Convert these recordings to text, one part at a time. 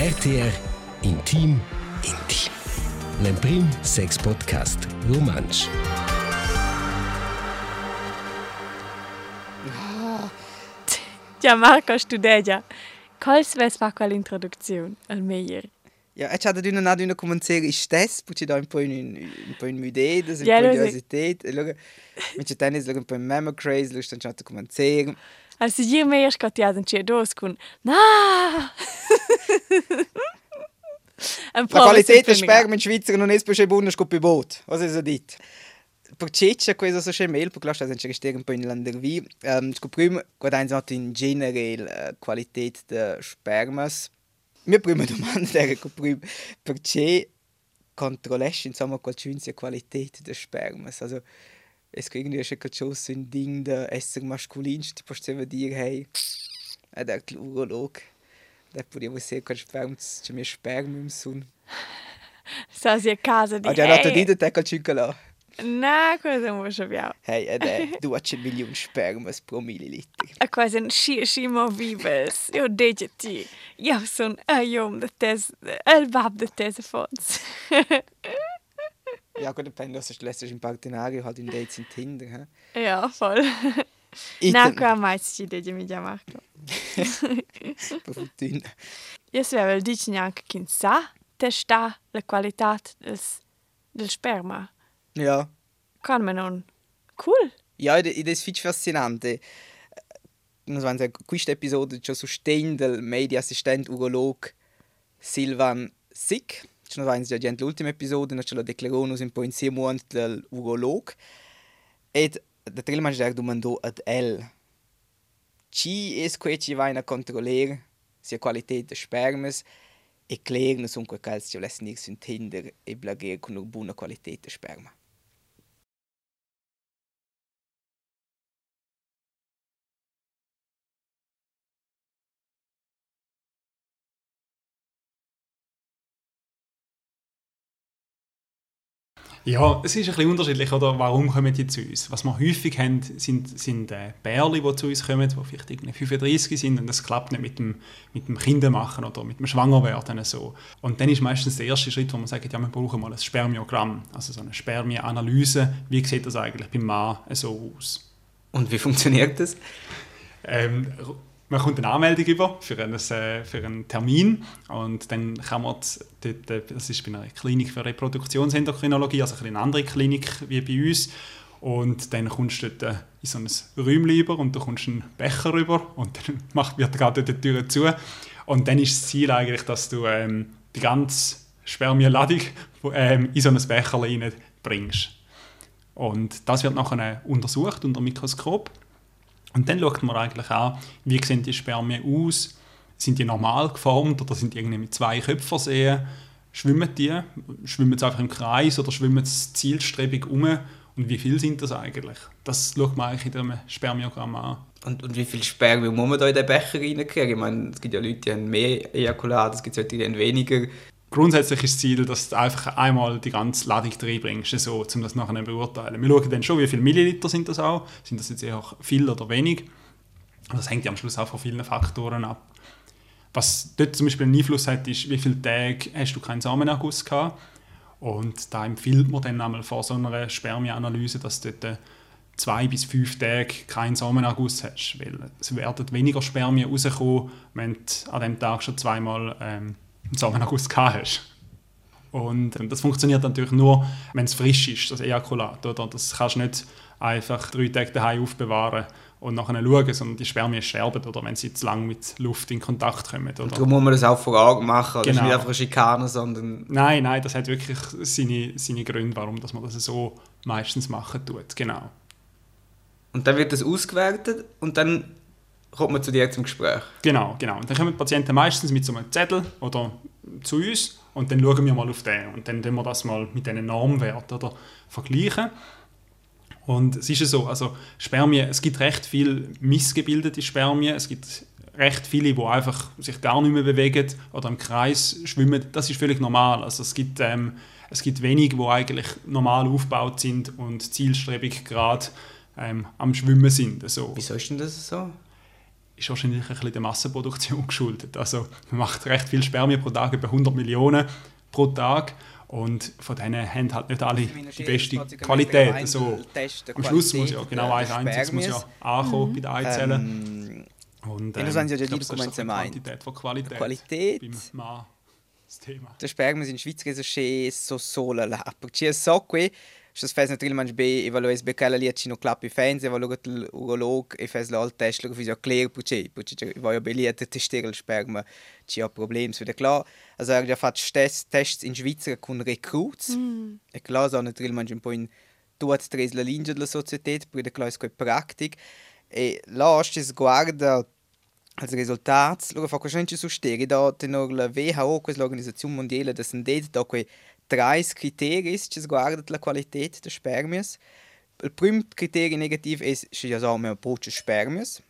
RTR Intim Intim. L'Emprim Sex Podcast Romansch. Ja, Marco studeia. Quals ves fa quell'introduzione al meglio? Ja, jetzt hat er noch nicht kommentiert, ist das, puci da un po' in un po' in idee, das so. curiosität. Luego, mit der Tennis, luego un po' in Memo Craze, lust dann schon zu kommentieren. Also io meglio scottiato in cia dos con na. Un La qualità del sperma in Svizzera non è più buona che per Boot. Was ist so dit? Per Ceccia, questo so schnell, per lascia sen gestern un po' in Landervi. Sco prima, quad eins not in generell äh, Qualität der Spermas. Mir prima domanda der co prima, perché controllesci insomma qualcun'sia Qualität der Spermas? Also, es irgendwie schon schon so ein Ding der Esser maskulin, die possiamo dire, hey, è der Urolog. Der podia você qual sperma, c'è mio sperma im Sun. Sa si a casa di già dato dito te col cioccolà. Na, cosa non sappiamo. Hey, ed è 200 milioni spermas pro millilitro. A quasi un sci scimo vives. Io dice ti. Io sono a iom de tes, el bab de tes fons. Ja, gut, depende, was du lässt in Partenario halt in Dates in Tinder, hä? Ja, voll. Na, qua mai ci dice mi. Per fortuna. Io sapevo dice neanche chi sa testa la qualità del, del sperma. Ja. Kann man non. Cool. Ja, ed è fitch fascinante. Non so, in questa episodio c'è sostegno del media assistent urolog Silvan Sick. C'è una già gente l'ultima episodio, non ce lo declarano un po' in sei monti del urolog. Ed da tre mangi der domandò ad el. Ci es que ci vai a controllare sia qualità de spermas e klären sun quel cals ci lassen nix in Tinder e blager con una buona qualità de sperma. Ja, es ist ein bisschen unterschiedlich, oder? Warum kommen die zu uns? Was wir häufig haben, sind, sind äh, Bärli, die zu uns kommen, die vielleicht irgendwie 35 sind und das klappt nicht mit dem, mit dem Kindermachen oder mit dem Schwangerwerden. So. Und dann ist meistens der erste Schritt, wo man sagt, ja, wir brauchen mal ein Spermiogramm, also so eine Spermienanalyse. Wie sieht das eigentlich beim Mann so aus? Und wie funktioniert das? Ähm, man kommt eine Anmeldung über für einen, äh, für einen Termin und dann kann man äh, das ist bei einer Klinik für Reproduktionsendokrinologie, also eine andere Klinik wie bei uns. Und dann kommst du dort äh, in so ein Räumchen über und du kommst einen Becher rüber und dann macht, wird gerade die Tür zu. Und dann ist das Ziel eigentlich, dass du ähm, die ganze Spermienladung ähm, in so ein Becher bringst. Und das wird nachher untersucht unter dem Mikroskop und dann schaut man eigentlich an, wie sehen die Spermien aus, sind die normal geformt oder sind die irgendwie mit zwei Köpfen versehen, schwimmen die, schwimmen sie einfach im Kreis oder schwimmen sie zielstrebig um und wie viel sind das eigentlich? Das schaut man eigentlich in dem Spermiogramm an. Und, und wie viel Spermien muss man da in den Becher reinkriegen? Ich meine, es gibt ja Leute, die haben mehr Ejakulat, es gibt solche, die haben weniger. Grundsätzlich ist das Ziel, dass du einfach einmal die ganze Ladung reinbringst, so, um das nachher zu beurteilen. Wir schauen dann schon, wie viele Milliliter sind das auch, sind das jetzt eher viel oder wenig. Das hängt ja am Schluss auch von vielen Faktoren ab. Was dort zum Beispiel einen Einfluss hat, ist, wie viele Tage hast du keinen Samenerguss gehabt. Und da empfiehlt man dann einmal vor so einer Spermienanalyse, dass du dort zwei bis fünf Tage keinen Samenerguss hast. Weil es werden weniger Spermien rauskommen, wenn du an dem Tag schon zweimal ähm, einen Samenerguss gehabt hast. Und ähm, das funktioniert natürlich nur, wenn es frisch ist, das Ejakulat. Oder? Das kannst du nicht einfach drei Tage daheim aufbewahren und nachher schauen, sondern die Spermien sterben, oder wenn sie zu lange mit Luft in Kontakt kommen. Oder? Darum muss man das auch vor Augen machen. Das ist Genau. nicht einfach eine Schikane, sondern Nein, nein, das hat wirklich seine, seine Gründe, warum dass man das so meistens machen tut. Genau. Und dann wird das ausgewertet und dann kommt man zu dir zum Gespräch. Genau, genau. Und dann kommen die Patienten meistens mit so einem Zettel oder zu uns und dann schauen wir mal auf den. Und dann tun wir das mal mit diesen Normwerten oder vergleichen. Und es ist ja so, also Spermien, es gibt recht viel missgebildete Spermien, es gibt recht viele, die einfach sich gar nicht mehr bewegen oder im Kreis schwimmen. Das ist völlig normal. Also es gibt, ähm, es gibt wenige, die eigentlich normal aufgebaut sind und zielstrebig gerade ähm, am Schwimmen sind. So. Wieso ist denn das so? Ist wahrscheinlich ein bisschen der Massenproduktion geschuldet. Also man macht recht viel Spermien pro Tag, über 100 Millionen pro Tag. Und von denen haben halt nicht alle die beste Qualität. Also, am Schluss muss ja genau ein einziges muss ja ankommen bei den Eizellen. Ähm, und, ja, das ähm, ja die das ist so ein bisschen meint. Quantität von Qualität. Qualität. Beim Mann das Thema. Der Sperma in Schweiz so schön so sola la. Perché so qui, se faz naturalmente bem evaluar be aquela ali a chino clap fans, evaluar o urolog e faz lá o teste, logo fiz a clear perché, perché vai a belia te testare il sperma, ci ha problemi, so klar. Also er ja fatto tests, tests in Schweiz con recruits. Mm. E klar so naturalmente un po' in tuat tres la linea della società, per klar è pratic. E là si guarda als resultat, lo fa quasi su steri da tenor la WHO, questa l'organizzazione mondiale da sendet da quei tre criteri che guarda la qualità de spermias. Il primo criterio negativo so mehr poche spermias.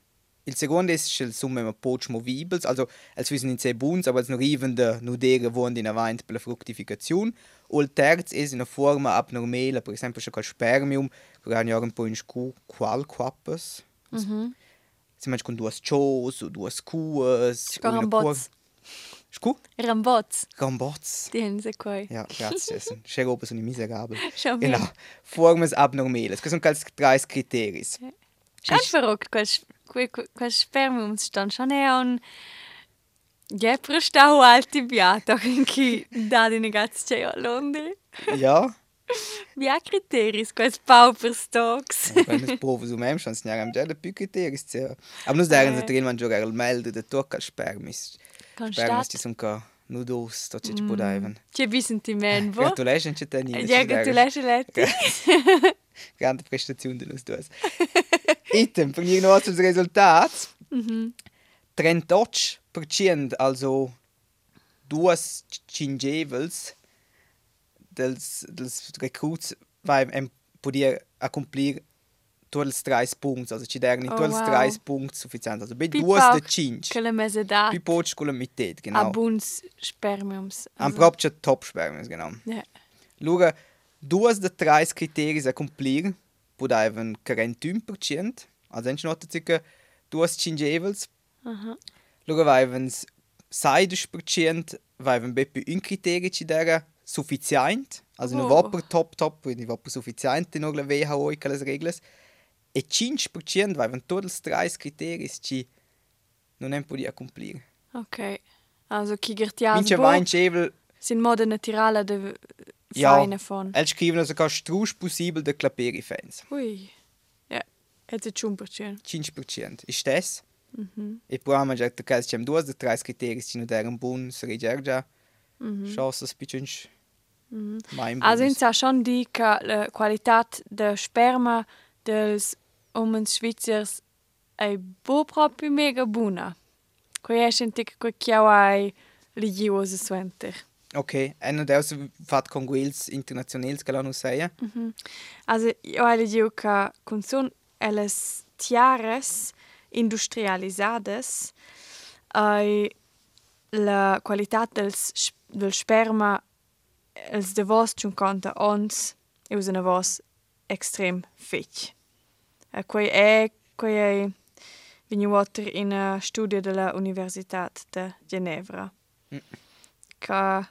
Il secondo è che il summe mehr poche movibels, also als wissen in sehr buns, aber als noch even de nudere wohnt in avant per la fructificazione. O il terzo è una forma abnormale, per esempio c'è quel spermium, che ha un po' in scu qual quappas. Mm -hmm. Si mangia con due chos o due cuas. Scarambots. Scu? Rambots. Rambots. Die haben sie qua. Ja, grazie. Jason. C'è roba sono miserabili. Schau Genau. Formas abnormales. Questi sono quasi drei criteri. Schon verrückt, quels, que, que, quels spermiums stanno schon eher un... Je prestau antibiotico in chi dà di negazzi c'è a Londra. Ja. Wie ha criteri, quels paupers dogs. Wenn es provo su mem, schon sind Gelle più criteri. zia. Aber nus deren se drin man giocare il melde de tocca spermis. Spermis ti Constat. sono ca nudos, to ci podaivan. C'è vi sentimento? Gratulation ci teni. Ja, gratulation letti. Grande prestazione de nus duas. Item, per gli nostri risultati. 38% also duas cingevels dels, dels recruits vai em podia accomplir todos os três pontos, also ci deram Oh, todos os wow. suficientes, also bei duas de Che la mese da pi con la metà, a genau. buns spermiums. Am proprio top spermios, genau. Ja. Lura, duas de três critérios a cumprir podaivan 41%, also gente nota circa duas cingevels, Aha. Lura vaivans 16% vaivan beppe un criterio ci dera sufficient, also Oh. va per top top, quindi va per sufficient in la WHO e quelle reglas, e 5% vaivan tutti i tre criteri ci non è podia cumplir. Ok. Also chi gertias Mince vain cevel, sin moda naturale de Ja. feine von. el scrivono se ca strusch possibel de claperi fans. Ui. Ja. Et se chumper schön. 5% ist das. E poi abbiamo già detto che c'è due o tre criteri ci non erano buoni, se rigergia, chances piccins, mai Also in sa schon di che la qualitat de sperma dels umens Schweizers è bo proprio mega buona. Quei è senti che quei chiau ai ligiose suenter. Ok, e non devo fare con quels internazionali che l'hanno sei. Also io hai ligiu che con son elles tiares industrialisades ai la qualitat dels sp- del sperma els de vos 50 ons e usan vos extrem fetch. E quei è quei è venuto in a studio della Universitat de Ginevra. Che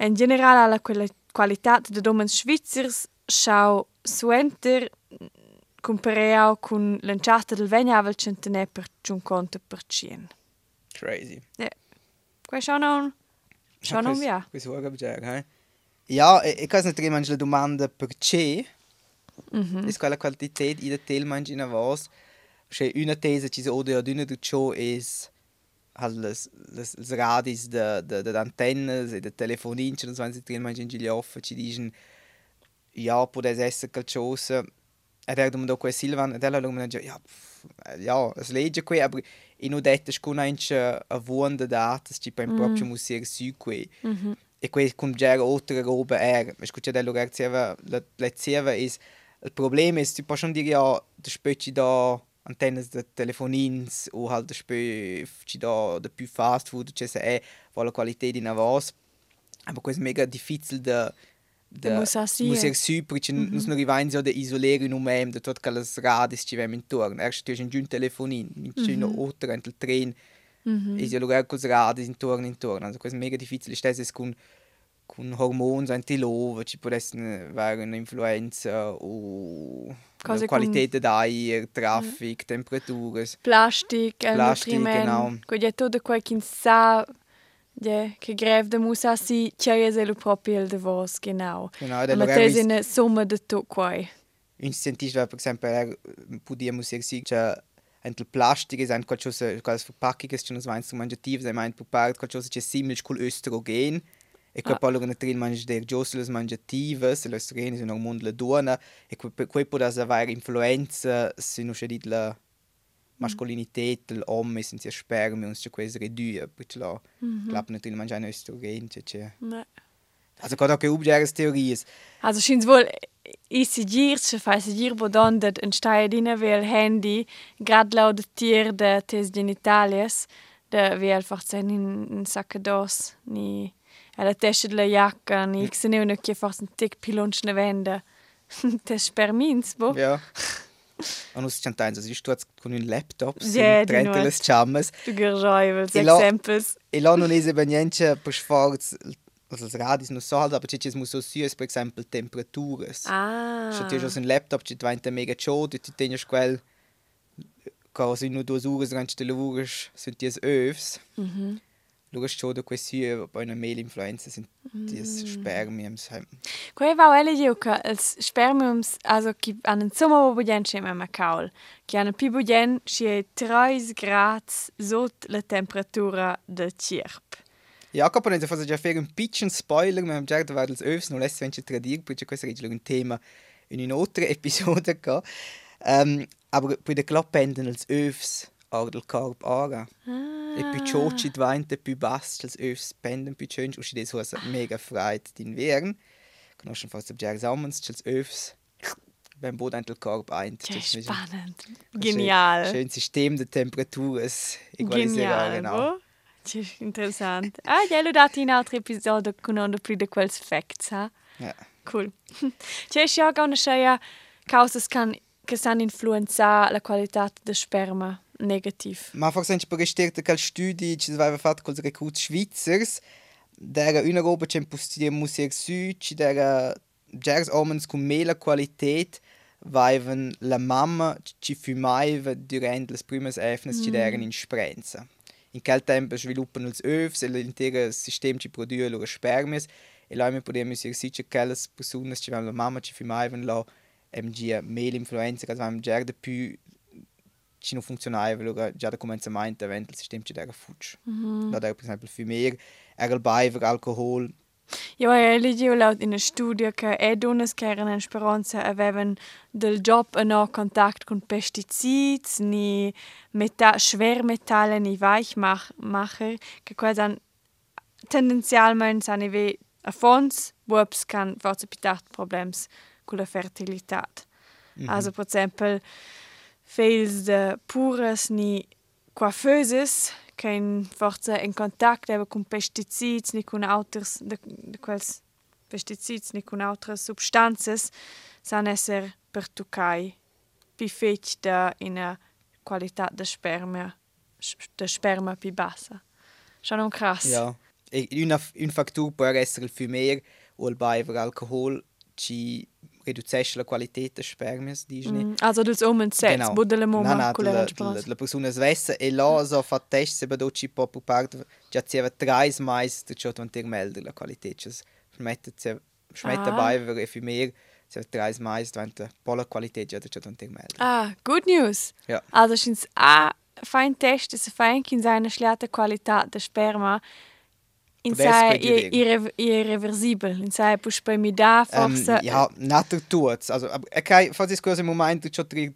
in generale la quella qualitat de domens svizzers schau suenter compareo con l'enciata del vegnavel centenè per 50%. Crazy. Quei schau non schau non via. Questo vuoi capire, eh? Ja, e, e ne mangi la domanda perché? Mm-hmm. È quella qualità in der Tel mangi in avos. C'è una tesa ci sono da d'una di ciò è halt les les les radis de de de antennes e de telefonin ci non si drin mangi in gli off ci dicono ja potesse essere qualcosa ed er domandò qua Silvan ed ella lumina ja pff, ja es legge qui aber in ho detto scuna in a vuonda data ci per proprio musir su qui e qui con già altre robe er ma scuccia dello reazione la lezione è il problema è tu puoi schon dire ja da spöci da antennes de telefonins o halt da spö ci da da più fast food c'è se è va la qualità di navas aber questo è mega difficile da Da ser su perché mm -hmm. non rivain so de isolare in un mem de tot calas radis ci vem intorno. Erst tu un giun telefonin, in ci mm -hmm. no otra il tren. Mm -hmm. E si lugar cos radis intorno intorno. Also questo mega difficile stesses con con hormoni antilove, ci può essere un'influenza o Cose qualità d'aria, traffic, mm. temperature. Plastic, Plastic, genau. Quindi è tutto quel che sa Ja, che greve da musa si c'è è lo proprio de vos, genau. Genau, Ma te è una somma di tutto qua. Un scientista, per esempio, er, podíamos ser sì, che entre plastic ist ein qualcosa, qualcosa Verpackung ist schon das Wein zum Mangiativ, sei meint propagat qualcosa che simil col Östrogen. E che poi loro trin mangi der giosle mangiativas, l'östrogen è un ormone la donna e quei può avere influenza se non c'è dit la masculinität, l'uomo senza spermi, uns c'è questa redua, perché la klappt natürlich mangiare Östrogen, c'è c'è. Ne. Also gerade auch geubjeres Theorien. Also scheint wohl i sigir, se fa sigir bodon dat en stai dina vel handy, grad lau de tier de tes genitalias, de vel forzen in, in sacca dos, ni alla tesce de la jacca, ni x ne uno che forse un tic pilonch ne vende. Tes spermins, bo? Ja. Und uns c'è also ich sto con un laptop, di trente nuot. le chammas. Du gerjoivels, E lo-. E non è ben niente per sforz, also das Radis non so, aber c'è muss so süß, per esempio, temperaturas. Ah. Se tu hai un laptop, ci diventa mega chaud, e tu tens quel cosa in due ore durante le ore sono ti övs. Mhm. Loro chaud quei süß, poi una mail influenza sind ti spermiums. Quei va ele diu che els spermiums, also ki an en sommer wo budien schema ma kaul, ki an pi budien schi 3 grads sot la temperatura de cirp. Jacob ha fatto già fare un piccolo spoiler, ma già da vedere le övs non è sempre tradir, perché questo è un tema in un'altra episode. Qua. Um, aber bei der Klappe pendeln als övs auch del corpo ora. E più ciò ci diventa più basso, als övs pendeln più schön, und das was mega freit d'invern. Conoscen forse già examens, als övs beim Boden del corpo ein. Che spannend. Schön, Genial. schön System de temperaturas equalizzare, Genial, genau. bo? Che interessant. Ah, ja, lo dati in altri episodi con più di quels facts, ha? Ja. Cool. C'è ja auch eine scheia causas can che san influenza la qualità de sperma negativ. Ma forse anche per gesterte cal studi ci aveva fatto col recruit svizzers der una roba c'è impostier musier su ci der gers omens con mela qualität vaivan la mamma ci fumaiva durante le prime efnes ci deren in sprenza. In quel tempo sviluppano els övs e l'intero sistema ci produce loro spermies e là mi podemos dir sicher che quelle persone ci la mamma ci fumaivan la MG mela influenza che avevamo già de più ci non funzionava allora già da cominciamento avendo il sistema ci era fucci mm -hmm. da per esempio fumer era il baiver alcohol Jo, e leggevo laut in una studia che e donne che erano in speranza avevano del job a no contact con pesticidi, ni meta schwermetalle, ni weichmacher, che quasi tendenzialmente sono ve a fons, wops can forse più tard problems con la fertilità. Mm -hmm. Also, per esempio, fails de pures ni coiffeuses kein forza in contact eben con pesticids ni con auters de, de quels pesticids ni con altres substanzas san esser per tucai pi fetg da ina qualità de sperma de sperma pi bassa. Schon un krass. ja e un un factor può essere il fumer o il baiver alcohol ci riducesce la qualità des spermies dici Mm, also dus omen sets, genau. budele no, moma no, con la, la, la, la persona svessa e là so fa test se do ci po per parte già c'era tre mais tu ciò tu melder la qualità cioè smette smette Ah. baiver e fumer se tre mais diventa po la qualità già tu ciò tu melder Ah, good news. Ja. Also schins a fein test, se fein in seine schlechte Qualität der Sperma in Podes sei prädigen. irre, irreversibel, in sei pus bei mi da Ähm, forse. ja, natur tut's. Also, okay, es quasi im Moment du schon der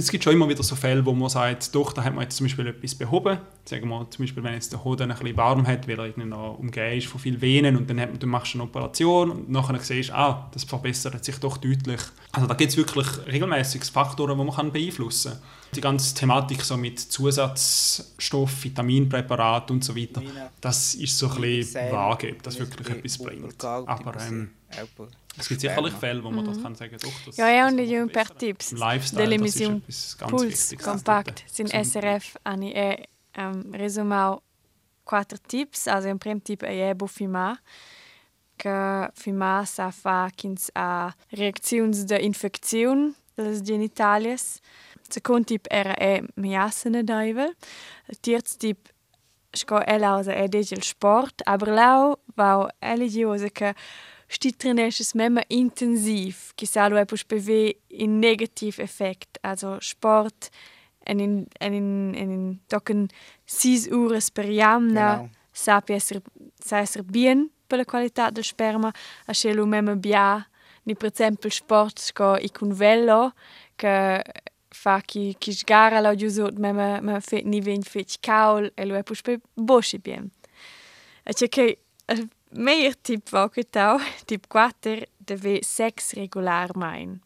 es gibt schon immer wieder so Fälle, wo man sagt, doch, da hat man jetzt zum Beispiel etwas behoben. Sagen wir zum Beispiel, wenn jetzt der Hoden ein bisschen warm hat, weil er irgendwie noch umgeben ist von vielen Venen und dann hat man, du machst eine Operation und nachher siehst du, ah, das verbessert sich doch deutlich. Also da gibt es wirklich regelmäßig Faktoren, die man kann beeinflussen kann. Die ganze Thematik so mit Zusatzstoff, Vitaminpräparat und so weiter, das ist so ein bisschen vage, ob das wirklich etwas bringt. Aber ähm, es gibt sicherlich Fälle, wo man das kann sagen doch, das Ja, ja, und kann verbessern. tips. Im Lifestyle, Delle das ist ganz Puls Wichtiges. Compact sin Zum- SRF ani e um, resumau quattro tips. Also im prim tip è ebo fumar che fumar sa fa kins a reacziuns de infecziun des genitalias. Second tip era e miasene daivel. Terz tip sco elausa e degel sport, aber lau vau eligiosa che trenesches memma intensiv, che sa lo e pus bewe in negativ effekt, also Sport en in en in en in tocken 6 ures per jamna Genau. sapi esser sa esser bien per la qualità del sperma, a scelo memma bia ni per esempio sport sco i con velo che fa chi chi sgara la giuso memma ma fe ni ven fech caul e lo e pus pe boschi bien. E c'è che il meilleur tip va che tau, tip 4, deve sex regular mein.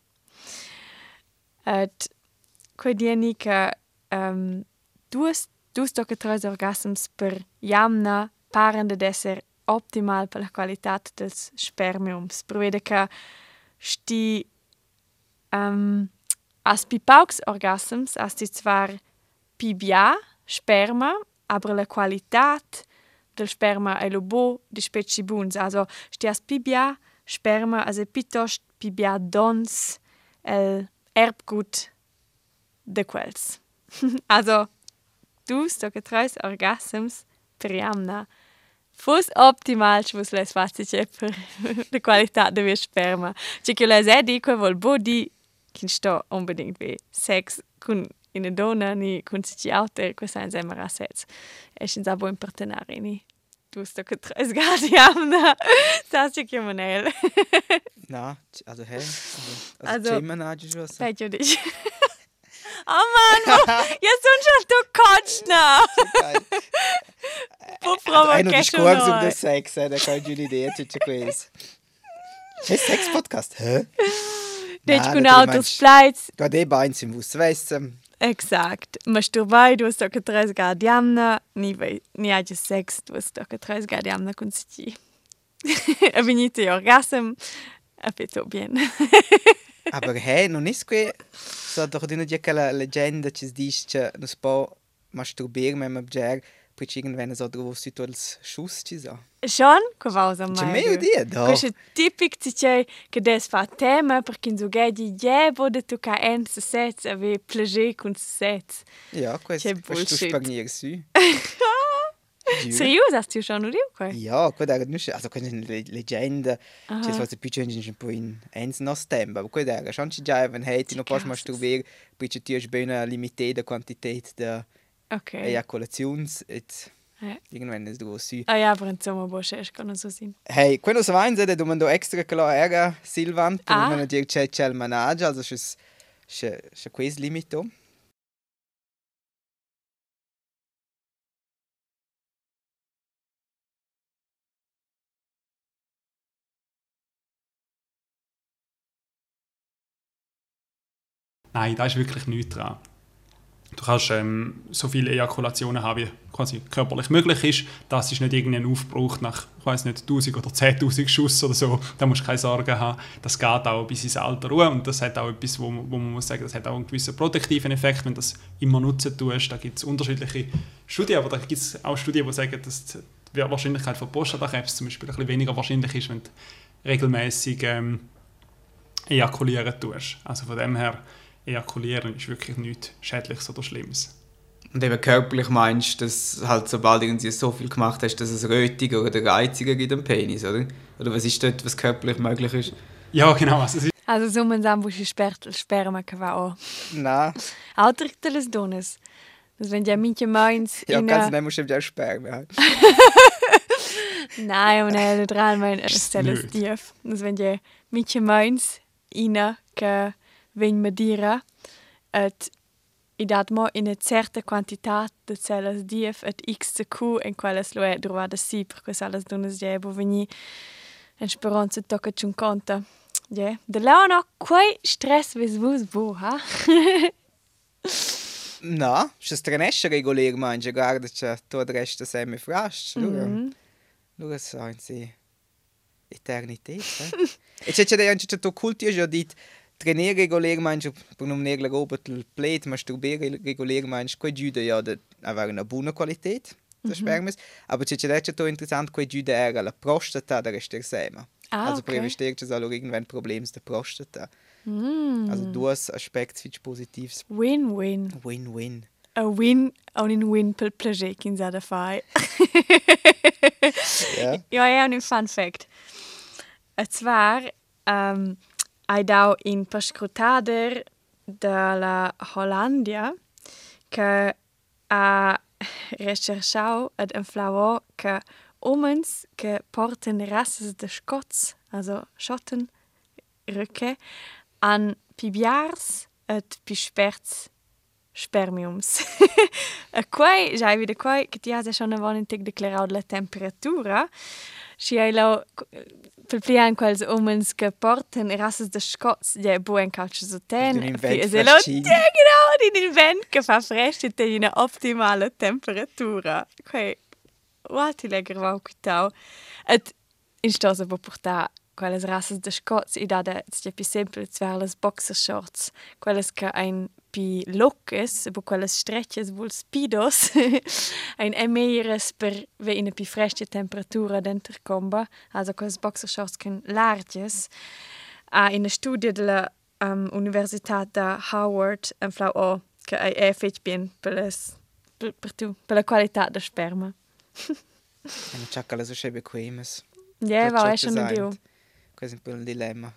Et quei dieni che um, duas dus toca tres orgasms per jamna paren de esser optimal per la qualitat dels spermiums. Provede che sti um, as pi paucs orgasms as ti zwar pi bia sperma, aber la qualitat del sperma è lo bo di specie buns. Also sti as pi bia sperma as e pitost pi bia dons el erbgut de quels. also du sto che tres orgasms per jamna. Fus optimal ci vus les fasti che per la qualità de via sperma. Ci che les è di quel vol bo di che sto unbedingt wie sex con in donna ni con si auter questa è sempre a sets. E sin sa buon partenare ni. Du sto che tres gadi jamna. Sa ci che monel. Na, also hey. Also, Also- na schon. so. Peggio dich. Oh Mann, jag såg schon du kotzt na. Geil. På Also, prova ein che discorso sono. del sex, eh, da kann ich eine Idee zu questo. C'è sex podcast? Hä? Con da tu autos meinst- flights. Da de beins im Bus wissen. Exakt. Masturbai, du hast doch tres gadiamna, ni vai, ni age sex, du hast doch tres gadiamna con si. E orgasm, e fetto bien. Aber hey, non ist que so doch di di quella leggenda ci dice che non si può masturbare ma poi ci irgendwann so drauf si tu als Schuss ci sa. Schon, che vausa C'è mai. meglio di da. Questo è tipico di ciò che des fa tema perché in suggetti jebo de tu ca en se sets ave plaisir con se sets. Ja, questo C'è questo spagnier su. Serius, hast du schon oder okay? Ja, quello era non also quella è una le- leggenda, Aha. ci sono più gente un po' in ens nos tempo, ma quello era schon ci già wenn hey ti non puoi Cazzas. masturbare, poi ci tienes bene limitata quantità di Okay. Ejakulations et Ja. irgendwann ist du su. Ah ja, aber insomma, boh, es kann noch so sein. Hey, quando si va in sede, domando extra era Silvan, per Ah. non dire c'è c'è il manager, also c'è c'è c'è limito. Nein, da ist wirklich nichts dran. Du kannst ähm, so viele Ejakulationen haben, wie quasi körperlich möglich ist. Das ist nicht irgendein Aufbruch nach, ich weiß nicht, 1000 oder 10.000 Schuss oder so. Da musst du keine Sorgen haben. Das geht auch bis ins Alter ruhen. Und das hat auch etwas, wo, wo man muss sagen, das hat auch einen gewissen protektiven Effekt, wenn du das immer nutzen tust. Da gibt es unterschiedliche Studien, aber da gibt es auch Studien, die sagen, dass die Wahrscheinlichkeit von Prostatakrebs zum Beispiel ein bisschen weniger wahrscheinlich ist, wenn du regelmäßig ähm, ejakulieren tust. Also von dem her, ejakulieren ist wirklich nichts Schädliches oder Schlimmes. Und eben körperlich meinst du, dass halt sobald irgendwie so viel gemacht hast, dass es Rötiger oder Reiziger gibt am Penis, oder? Oder was ist dort, was körperlich möglich ist? Ja, genau. Also es ist Also so man sam buši spertel sperma. Na, Alter te les dones. Das wenn ja minche meins ja, in kannst du nicht musst du ja sperren. Ja. Nein, und er dran mein stelles dief. Das wenn ja minche meins ina che vegn madira et i dat mo in una certa quantitat de cellas dief et x cu en quellas lo è drovada si per quais allas dunas ge bo vegni en speranza tocca chun conta. Ja, de la no quei stress vis vus bo, ha? no, še stranesce regulir mangia, guarda c'è to resta semi frasch, lura. Mm -hmm. Lura so in si eternità, eh? e c'è c'è anche c'è to culti ho dit trainare regulär mangia per non negla roba il plate, masturbare regulär mangia quei giuda ja da avere una buona qualità der spermis, aber c'è c'è tu interessant quei giuda era la prostata da rester sema. Ah, also okay. okay. c'è allora irgendwann Probleme der Prostata. Mm. Also du hast Aspekt viel Positives. Win-win. Win-win. A win on in win pel plager kin sa da fai. Ja. Ja, è un fun fact. E zwar um, hai dau in perscrutader della Hollandia che ha recherchau ed en flavo che omens che porten rasses de scots, also Schotten, Rücke, an pibiars et pisperts spermiums. e quai, già vede quai, che ti ha schon una volta integ declarau la temperatura, si hai lo per plian quels omens che porten rasses de scots, je buen calcio so ten, e se lo fascin. Ja, genau, di un invent che fa fresco e in una ottimale temperatura. Quai, Guarda, lekker wou quitau. Et in stosa po portar quelles raças de scots e sti pi sempre zwer les boxershorts, quelles que ein pi lockes, po quelles stretches vul speedos, ein emeires per ve in pi fresche temperatura denter comba, also quelles boxershorts can larges. A in a studie della um, Università da Howard en flau o che è effet bien per les per, per tu, per la qualità del sperma. Non c'è che so schebe bequemes. Ja, Das war hat ja schon ein gesagt. Deal. Questo è un po' un dilemma.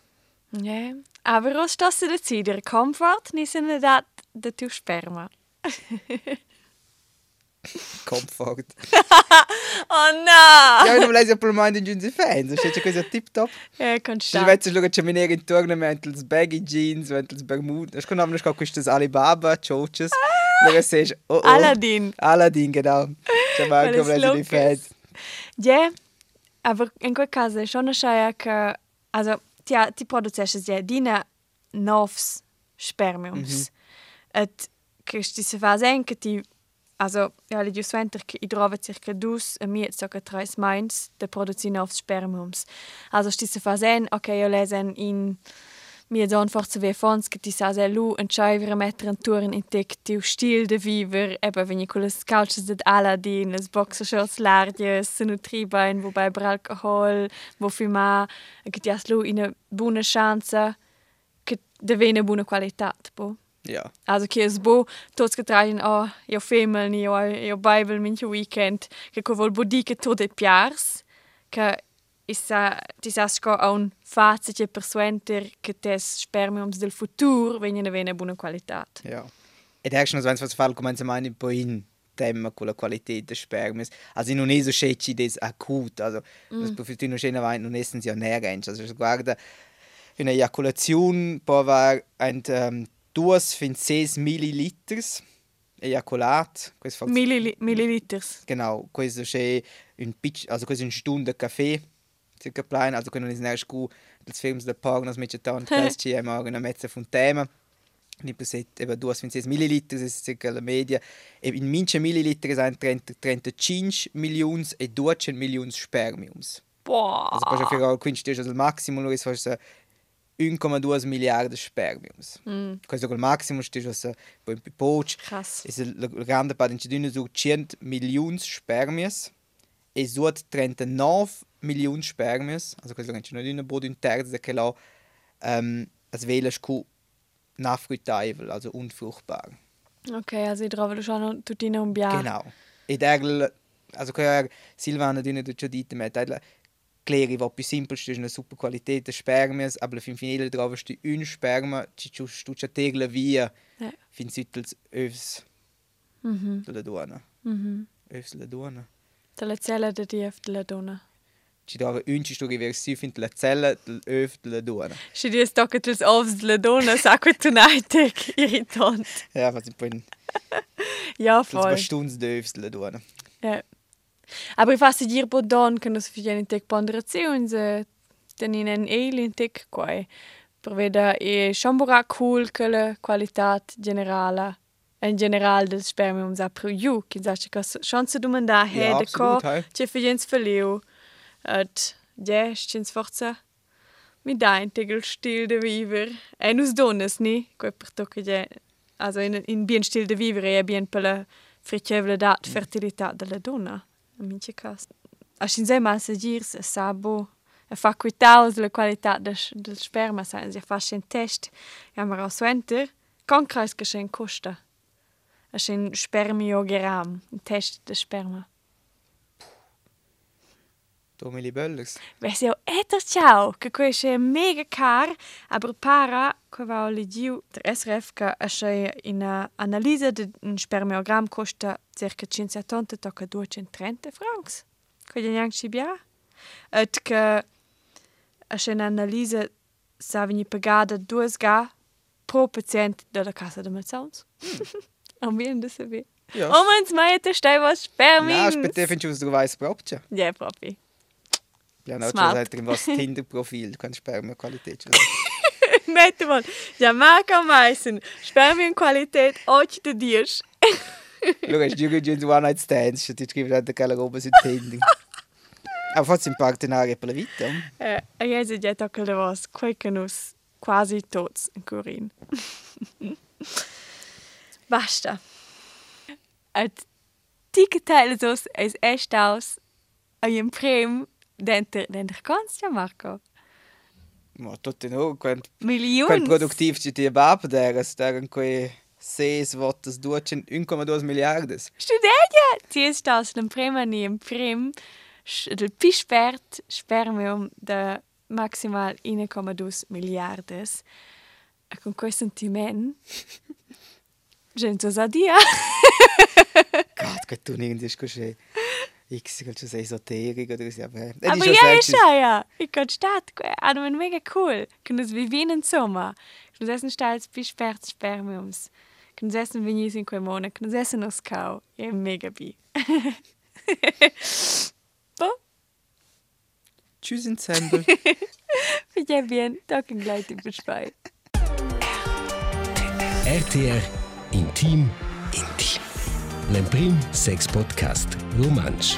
Ja. Aber was das du decidere? Comfort ni se ne dat de tu sperma. Comfort. Oh no! ja, non lei per mai in giunzi fans, c'è cosa tip top. Ja, Se constant. vedi che c'è venire intorno mentre il baggy jeans, mentre il bermuda. Kann aber nicht queste Alibaba, Choches. Loro sei oh oh. Aladdin. Aladdin, genau. C'è Quelle come lei di fans. Ja, aber in quel caso schon eine Scheiße, che also ti ti produzesces ja dina novs spermiums. Et che sti se fa sen che ti also ja li gius venter che i trova circa dus e mi so che tres meins de produzi novs spermiums. Also sti se fa sen, okay, io lesen in mi don forse ve fons che ti sa se lu en chaiver metter en turen in tek tiu stil de viver eba wenn ich kules couches de Aladdin les boxershorts larges se nutribein wobei bra alcohol wo fima che ti as lu in a buona chance che de vene buona qualitat po Ja. Also che es bo tots che traien oh io femel ni io io bible minche weekend che co vol bodi che to de piars che issa ti sa sco a un fazio persuenter che tes spermiums del futur vengono vene buona qualitat. Ja. Ed è schon was fall se mai poi in tema con la qualità des spermis. Also non è so scecci des akut, also mm. das profitino schöner Wein non essen ja näher Also ich guarda una eiaculazione può avere ein um, 2,6 milliliters eiaculat. Questo fa Millili milliliters. Genau, questo c'è un pic, also questo è un stunde caffè, circa plein, also können wir nicht gut das Films der Partners mit der Test ci haben una mezza von tema. Ni preset eben 2,6 milliliter, das ist circa la media. E in mince milliliter sind 30, 35 milioni e 200 milioni spermiums. Boah. Also poi fare quindi stiamo al massimo, lo forse 1,2 miliardi spermiums. Mm, Questo è il massimo, stiamo poi in pipoch. krass. Es ist la grande parte in Cidina su 100 milioni spermies e su 39 milioni spermies, also questo è non una bod un terzo da che la ähm, as vela scu nafruitaivel, also unfruchtbar. Okay, also ich trovo schon tuttina un bia. Genau. Ed er also che Silvana dine du già dite met er Kläri war più stu una super qualità de spermies, aber fin finile trovas tu un sperma, ci stu già tegla via Ja. fin süttels övs Mhm. della donna. Mhm. Övs della donna. Te la cella de dief de la donna. Ci dava un ci sto riversi fin la cella l'öv la dona. Se dies tocca tuls ovs della donna, sa che tu naitek, irritant. Ja, was ein bisschen Ja, das voll. Bastunds d'övs la dona. Ja. Aber ich fasse dir po don che non si figlien in tec ponderazioni, se tenin en eil in tec quai. Per veda e chambora cool che la qualità generale in general del spermium sa pro ju, che sa che chance domanda he de co, che figliens verliu. Et ja, stins forza mi da in tegel stil de viver. E nus donnes ni, quai per tocca ja, also in, in bien stil de viver e bien per la fricevolità, fertilità della donna. In mince cas. A sin sei massa girs, a sabo, a fa quitaus la qualità del, del sperma, sa, si fa un test, ja ma raus wenter, kan kreis che sen costa. A sen spermiogram, un test de sperma. Tomi li böllers. Ves jau eter ciao, che quei è mega car, aber para, che va legiu der SRF, che è in analisi de un spermiogram costa circa 580 tocca 230 francs. Che gli neanche ci bia. Et che è in analisi sa veni pagada due ga pro patient della casa de Mazzons. Am bien de saber. Ja. Oh mans mai te stai was spermins. Na, später findest du aus der weißen Brotchen. Ja, propi. Ja, noch Smart. schon seit drin was Tinder-Profil, du kannst Sperma-Qualität schon. Mette mal, ja, Marco Meissen, Spermienqualität, euch de Dirsch. Schau, hast du die One-Night-Stands, die schreiben an der Keller oben sind Tinder. Aber forse in parte una per la vita. Eh, io se già tocca le vos, quei che nus quasi tots in Corin. Basta. Et ticke teile sos es echt aus, a prem denter, denter kannst ja, Marco. Ma tutto no, quando Millions. quel produktiv ci ti bab deras, daran quei ses votas ducen 1,2 miliardes. Studeia! Ties stas den prema ni im prim del pispert spermium de maximal 1,2 miliardes. E con quel sentiment Gente sa dia. Gott, che tu nicht ist così. X, che tu sei esoterico, oder so, aber... Aber ja, ist ja, ja. Ich kann statt. Also, man mega cool. Können es wie in Sommer. Können essen stals pispert spermiums. Können essen wie nie in quei Monat. Können essen aus Kau. Ja, mega bi. Bo, Tschüss, Ensemble. Fica bien, toquen gleich die Beschwei. RTR Intim. L'Emprim Sex Podcast Romansch.